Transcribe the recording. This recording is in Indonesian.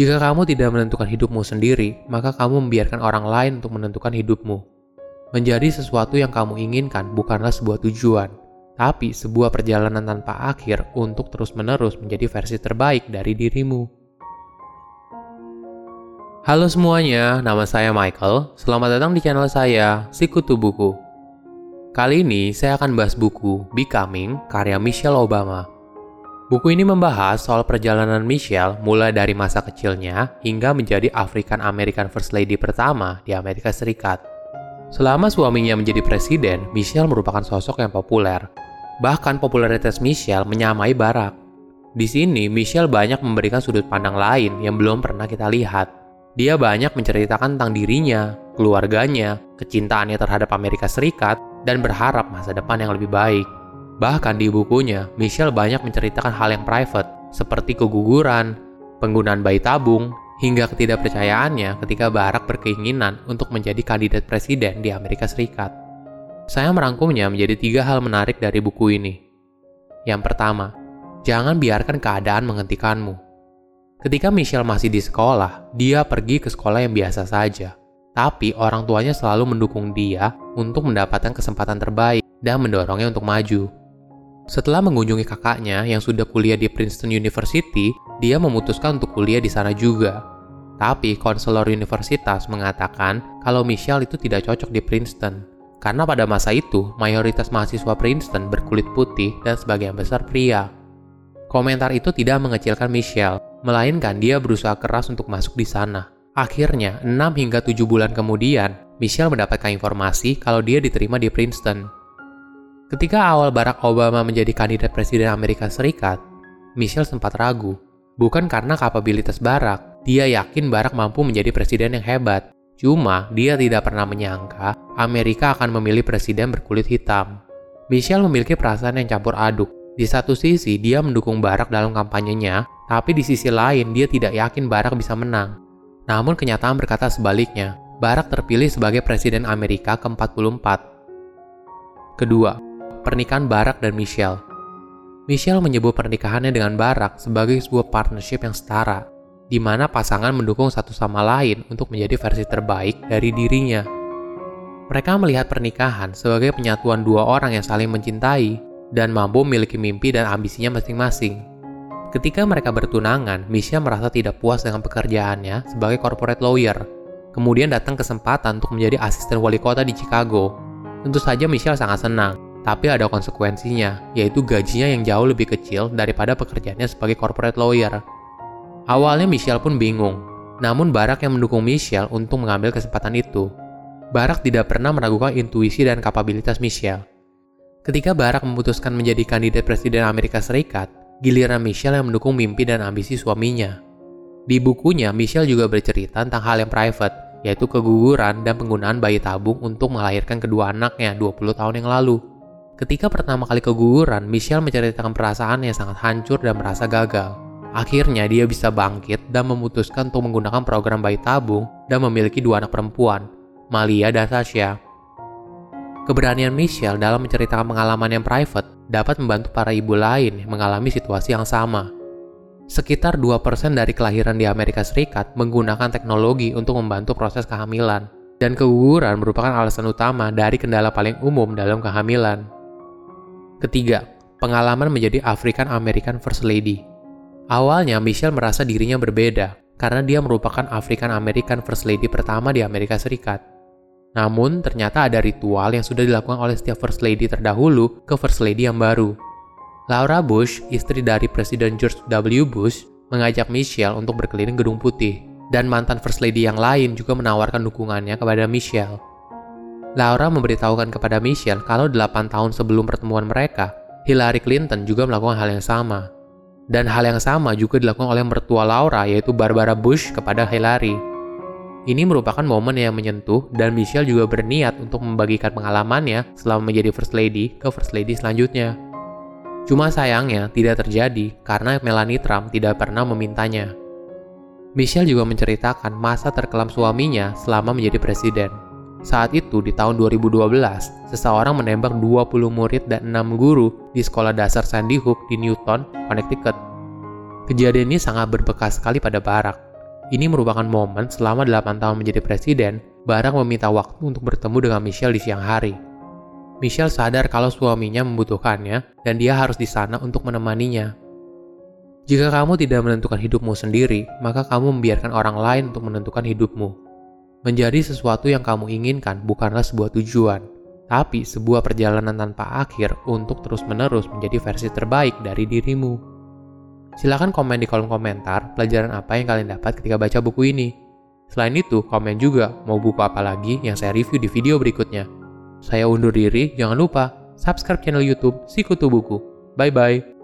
Jika kamu tidak menentukan hidupmu sendiri, maka kamu membiarkan orang lain untuk menentukan hidupmu. Menjadi sesuatu yang kamu inginkan bukanlah sebuah tujuan, tapi sebuah perjalanan tanpa akhir untuk terus-menerus menjadi versi terbaik dari dirimu. Halo semuanya, nama saya Michael. Selamat datang di channel saya, Sikutu Buku. Kali ini saya akan bahas buku Becoming karya Michelle Obama. Buku ini membahas soal perjalanan Michelle mulai dari masa kecilnya hingga menjadi African American First Lady pertama di Amerika Serikat. Selama suaminya menjadi presiden, Michelle merupakan sosok yang populer. Bahkan popularitas Michelle menyamai Barack. Di sini, Michelle banyak memberikan sudut pandang lain yang belum pernah kita lihat. Dia banyak menceritakan tentang dirinya, keluarganya, kecintaannya terhadap Amerika Serikat, dan berharap masa depan yang lebih baik. Bahkan di bukunya, Michelle banyak menceritakan hal yang private, seperti keguguran, penggunaan bayi tabung, hingga ketidakpercayaannya ketika Barack berkeinginan untuk menjadi kandidat presiden di Amerika Serikat. Saya merangkumnya menjadi tiga hal menarik dari buku ini. Yang pertama, jangan biarkan keadaan menghentikanmu. Ketika Michelle masih di sekolah, dia pergi ke sekolah yang biasa saja. Tapi orang tuanya selalu mendukung dia untuk mendapatkan kesempatan terbaik dan mendorongnya untuk maju. Setelah mengunjungi kakaknya yang sudah kuliah di Princeton University, dia memutuskan untuk kuliah di sana juga. Tapi konselor universitas mengatakan kalau Michelle itu tidak cocok di Princeton. Karena pada masa itu, mayoritas mahasiswa Princeton berkulit putih dan sebagian besar pria. Komentar itu tidak mengecilkan Michelle, melainkan dia berusaha keras untuk masuk di sana. Akhirnya, 6 hingga 7 bulan kemudian, Michelle mendapatkan informasi kalau dia diterima di Princeton. Ketika awal Barack Obama menjadi kandidat presiden Amerika Serikat, Michelle sempat ragu. Bukan karena kapabilitas Barack, dia yakin Barack mampu menjadi presiden yang hebat. Cuma, dia tidak pernah menyangka Amerika akan memilih presiden berkulit hitam. Michelle memiliki perasaan yang campur aduk. Di satu sisi, dia mendukung Barack dalam kampanyenya, tapi di sisi lain, dia tidak yakin Barack bisa menang. Namun kenyataan berkata sebaliknya, Barack terpilih sebagai presiden Amerika ke-44. Kedua, pernikahan Barack dan Michelle. Michelle menyebut pernikahannya dengan Barack sebagai sebuah partnership yang setara, di mana pasangan mendukung satu sama lain untuk menjadi versi terbaik dari dirinya. Mereka melihat pernikahan sebagai penyatuan dua orang yang saling mencintai dan mampu memiliki mimpi dan ambisinya masing-masing. Ketika mereka bertunangan, Michelle merasa tidak puas dengan pekerjaannya sebagai corporate lawyer. Kemudian datang kesempatan untuk menjadi asisten wali kota di Chicago. Tentu saja Michelle sangat senang, tapi ada konsekuensinya, yaitu gajinya yang jauh lebih kecil daripada pekerjaannya sebagai corporate lawyer. Awalnya Michelle pun bingung, namun Barack yang mendukung Michelle untuk mengambil kesempatan itu. Barack tidak pernah meragukan intuisi dan kapabilitas Michelle. Ketika Barack memutuskan menjadi kandidat presiden Amerika Serikat, giliran Michelle yang mendukung mimpi dan ambisi suaminya. Di bukunya, Michelle juga bercerita tentang hal yang private, yaitu keguguran dan penggunaan bayi tabung untuk melahirkan kedua anaknya 20 tahun yang lalu. Ketika pertama kali keguguran, Michelle menceritakan perasaan yang sangat hancur dan merasa gagal. Akhirnya dia bisa bangkit dan memutuskan untuk menggunakan program bayi tabung dan memiliki dua anak perempuan, Malia dan Sasha. Keberanian Michelle dalam menceritakan pengalaman yang private dapat membantu para ibu lain mengalami situasi yang sama. Sekitar 2% dari kelahiran di Amerika Serikat menggunakan teknologi untuk membantu proses kehamilan, dan keguguran merupakan alasan utama dari kendala paling umum dalam kehamilan. Ketiga, pengalaman menjadi African American First Lady. Awalnya Michelle merasa dirinya berbeda karena dia merupakan African American First Lady pertama di Amerika Serikat. Namun, ternyata ada ritual yang sudah dilakukan oleh setiap First Lady terdahulu ke First Lady yang baru. Laura Bush, istri dari Presiden George W. Bush, mengajak Michelle untuk berkeliling Gedung Putih, dan mantan First Lady yang lain juga menawarkan dukungannya kepada Michelle. Laura memberitahukan kepada Michelle kalau 8 tahun sebelum pertemuan mereka, Hillary Clinton juga melakukan hal yang sama. Dan hal yang sama juga dilakukan oleh mertua Laura yaitu Barbara Bush kepada Hillary. Ini merupakan momen yang menyentuh dan Michelle juga berniat untuk membagikan pengalamannya selama menjadi First Lady ke First Lady selanjutnya. Cuma sayangnya tidak terjadi karena Melanie Trump tidak pernah memintanya. Michelle juga menceritakan masa terkelam suaminya selama menjadi presiden. Saat itu, di tahun 2012, seseorang menembak 20 murid dan 6 guru di sekolah dasar Sandy Hook di Newton, Connecticut. Kejadian ini sangat berbekas sekali pada Barack. Ini merupakan momen selama 8 tahun menjadi presiden, Barack meminta waktu untuk bertemu dengan Michelle di siang hari. Michelle sadar kalau suaminya membutuhkannya dan dia harus di sana untuk menemaninya. Jika kamu tidak menentukan hidupmu sendiri, maka kamu membiarkan orang lain untuk menentukan hidupmu. Menjadi sesuatu yang kamu inginkan bukanlah sebuah tujuan, tapi sebuah perjalanan tanpa akhir untuk terus-menerus menjadi versi terbaik dari dirimu. Silahkan komen di kolom komentar pelajaran apa yang kalian dapat ketika baca buku ini. Selain itu, komen juga mau buku apa lagi yang saya review di video berikutnya. Saya undur diri, jangan lupa subscribe channel YouTube Sikutu Buku. Bye-bye.